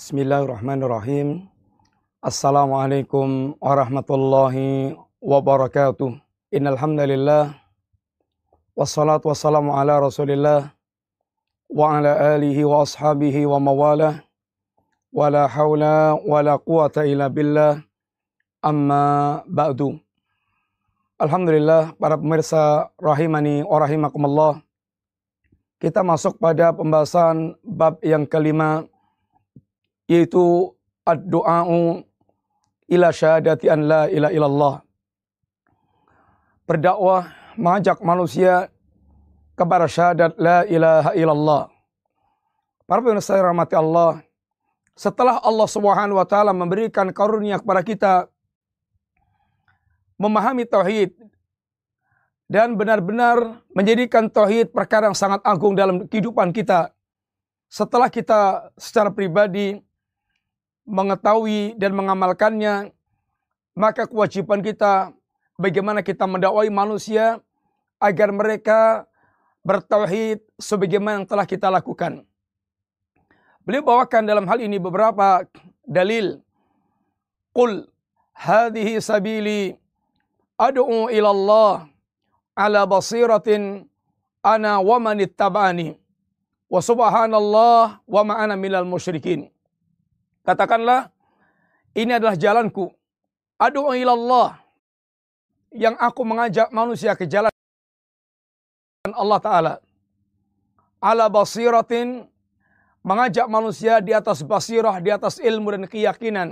Bismillahirrahmanirrahim. Assalamualaikum warahmatullahi wabarakatuh. Innal hamdalillah wassalatu wassalamu ala Rasulillah wa ala alihi wa ashabihi wa mawalah. Wala haula wala quwata illa billah. Amma ba'du. Alhamdulillah para pemirsa rahimani wa rahimakumullah. Kita masuk pada pembahasan bab yang kelima yaitu ad-du'a'u ila syahadati an la ilaha illallah. Berdakwah mengajak manusia kepada syahadat la ilaha illallah. Para pemirsa rahmati Allah, setelah Allah Subhanahu wa taala memberikan karunia kepada kita memahami tauhid dan benar-benar menjadikan tauhid perkara yang sangat agung dalam kehidupan kita. Setelah kita secara pribadi mengetahui dan mengamalkannya, maka kewajiban kita bagaimana kita mendakwai manusia agar mereka bertauhid sebagaimana yang telah kita lakukan. Beliau bawakan dalam hal ini beberapa dalil. Qul hadhihi sabili ad'u ila Allah ala basiratin ana wa man ittaba'ani wa subhanallah wa ma ana minal musyrikin. Katakanlah, ini adalah jalanku. Adu'u ilallah. Yang aku mengajak manusia ke jalan Allah Ta'ala. Ala basiratin. Mengajak manusia di atas basirah, di atas ilmu dan keyakinan.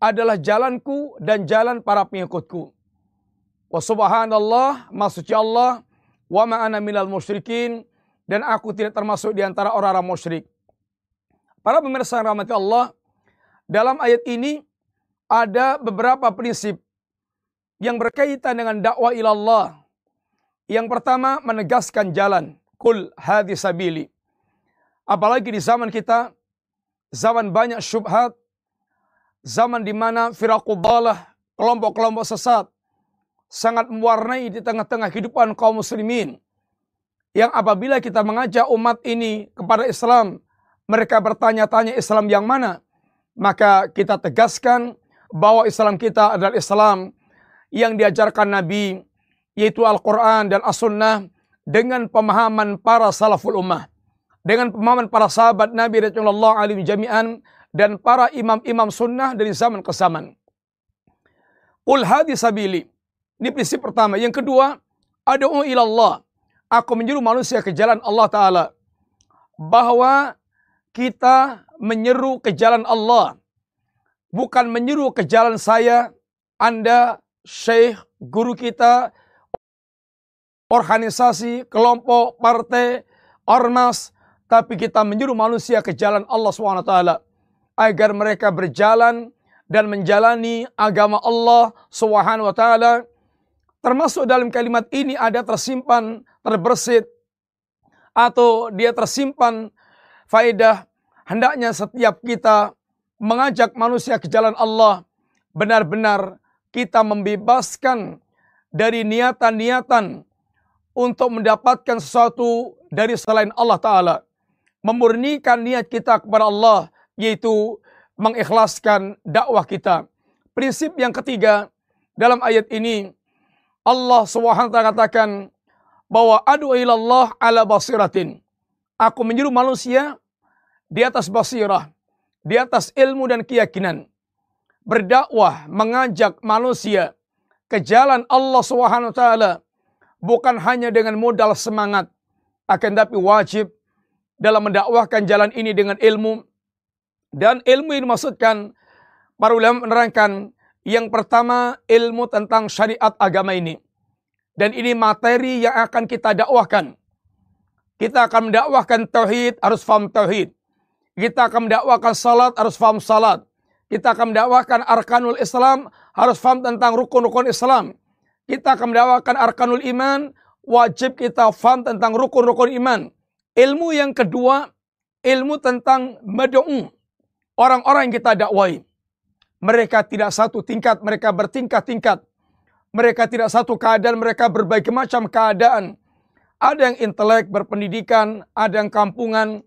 Adalah jalanku dan jalan para pengikutku. Wa subhanallah, maksudnya Allah. Wa ma'ana minal musyrikin. Dan aku tidak termasuk di antara orang-orang musyrik. Para pemirsa yang rahmati Allah, dalam ayat ini ada beberapa prinsip yang berkaitan dengan dakwah ilallah. Yang pertama menegaskan jalan. Kul hadhi sabili. Apalagi di zaman kita, zaman banyak syubhat, zaman di mana firaqubalah, kelompok-kelompok sesat, sangat mewarnai di tengah-tengah kehidupan kaum muslimin. Yang apabila kita mengajak umat ini kepada Islam, mereka bertanya-tanya Islam yang mana? Maka kita tegaskan bahwa Islam kita adalah Islam yang diajarkan Nabi, yaitu Al-Quran dan As-Sunnah dengan pemahaman para salaful ummah. Dengan pemahaman para sahabat Nabi Rasulullah alim jami'an dan para imam-imam sunnah dari zaman ke zaman. Qul hadi sabili. Ini prinsip pertama. Yang kedua, adu'u ilallah. Aku menyuruh manusia ke jalan Allah Ta'ala. Bahwa kita menyeru ke jalan Allah. Bukan menyeru ke jalan saya, Anda, Syekh, guru kita, organisasi, kelompok, partai, ormas, tapi kita menyuruh manusia ke jalan Allah SWT agar mereka berjalan dan menjalani agama Allah SWT. Termasuk dalam kalimat ini ada tersimpan, terbersit, atau dia tersimpan faedah hendaknya setiap kita mengajak manusia ke jalan Allah benar-benar kita membebaskan dari niatan-niatan untuk mendapatkan sesuatu dari selain Allah Ta'ala. Memurnikan niat kita kepada Allah, yaitu mengikhlaskan dakwah kita. Prinsip yang ketiga, dalam ayat ini, Allah SWT katakan bahwa adu ilallah ala basiratin. Aku menyuruh manusia di atas basirah, di atas ilmu dan keyakinan. Berdakwah, mengajak manusia ke jalan Allah taala bukan hanya dengan modal semangat, akan tapi wajib dalam mendakwahkan jalan ini dengan ilmu. Dan ilmu ini maksudkan para ulama menerangkan yang pertama ilmu tentang syariat agama ini. Dan ini materi yang akan kita dakwahkan. Kita akan mendakwahkan tauhid, harus faham tauhid. Kita akan mendakwakan salat, harus faham salat. Kita akan mendakwakan arkanul Islam, harus faham tentang rukun-rukun Islam. Kita akan mendakwakan arkanul iman, wajib kita faham tentang rukun-rukun iman. Ilmu yang kedua, ilmu tentang madu'u. Orang-orang yang kita dakwai. Mereka tidak satu tingkat, mereka bertingkat-tingkat. Mereka tidak satu keadaan, mereka berbagai macam keadaan. Ada yang intelek, berpendidikan, ada yang kampungan,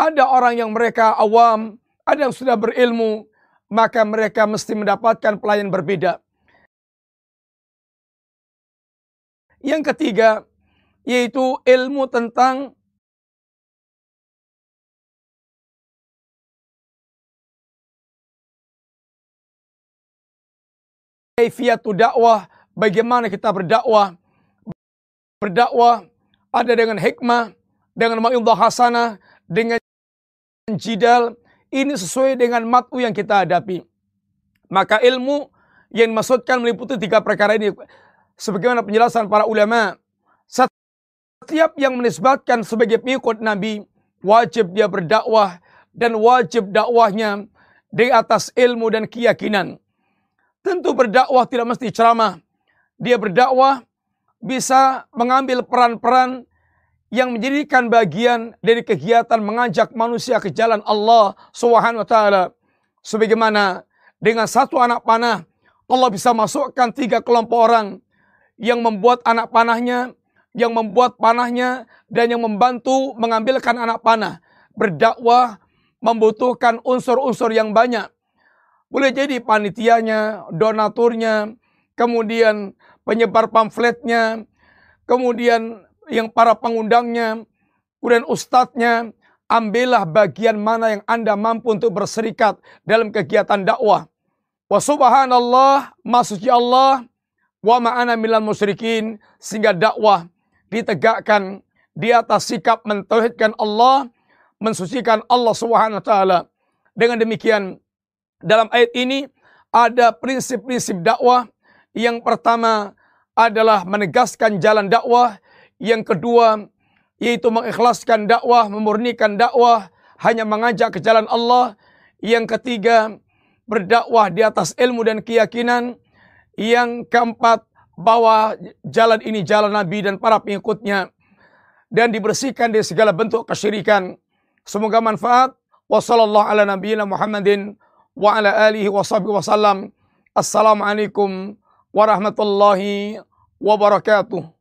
Ada orang yang mereka awam, ada yang sudah berilmu, maka mereka mesti mendapatkan pelayan berbeda. Yang ketiga, yaitu ilmu tentang kaifiatu dakwah, bagaimana kita berdakwah. Berdakwah ada dengan hikmah, dengan ma'idhah hasanah, dengan jidal. Ini sesuai dengan matu yang kita hadapi. Maka ilmu yang dimaksudkan meliputi tiga perkara ini. Sebagaimana penjelasan para ulama. Setiap yang menisbatkan sebagai pengikut Nabi, wajib dia berdakwah dan wajib dakwahnya di atas ilmu dan keyakinan. Tentu berdakwah tidak mesti ceramah. Dia berdakwah bisa mengambil peran-peran yang menjadikan bagian dari kegiatan mengajak manusia ke jalan Allah Subhanahu wa taala. Sebagaimana dengan satu anak panah Allah bisa masukkan tiga kelompok orang yang membuat anak panahnya, yang membuat panahnya dan yang membantu mengambilkan anak panah. Berdakwah membutuhkan unsur-unsur yang banyak. Boleh jadi panitianya, donaturnya, kemudian penyebar pamfletnya, kemudian yang para pengundangnya, kemudian ustadznya, ambillah bagian mana yang Anda mampu untuk berserikat dalam kegiatan dakwah. Wa subhanallah, maksudnya Allah, wa ma'ana milal musyrikin, sehingga dakwah ditegakkan di atas sikap mentauhidkan Allah, mensucikan Allah Subhanahu wa taala. Dengan demikian, dalam ayat ini ada prinsip-prinsip dakwah. Yang pertama adalah menegaskan jalan dakwah yang kedua, yaitu mengikhlaskan dakwah, memurnikan dakwah, hanya mengajak ke jalan Allah. Yang ketiga, berdakwah di atas ilmu dan keyakinan. Yang keempat, bahwa jalan ini jalan Nabi dan para pengikutnya. Dan dibersihkan dari segala bentuk kesyirikan. Semoga manfaat. Wassalamualaikum warahmatullahi wabarakatuh.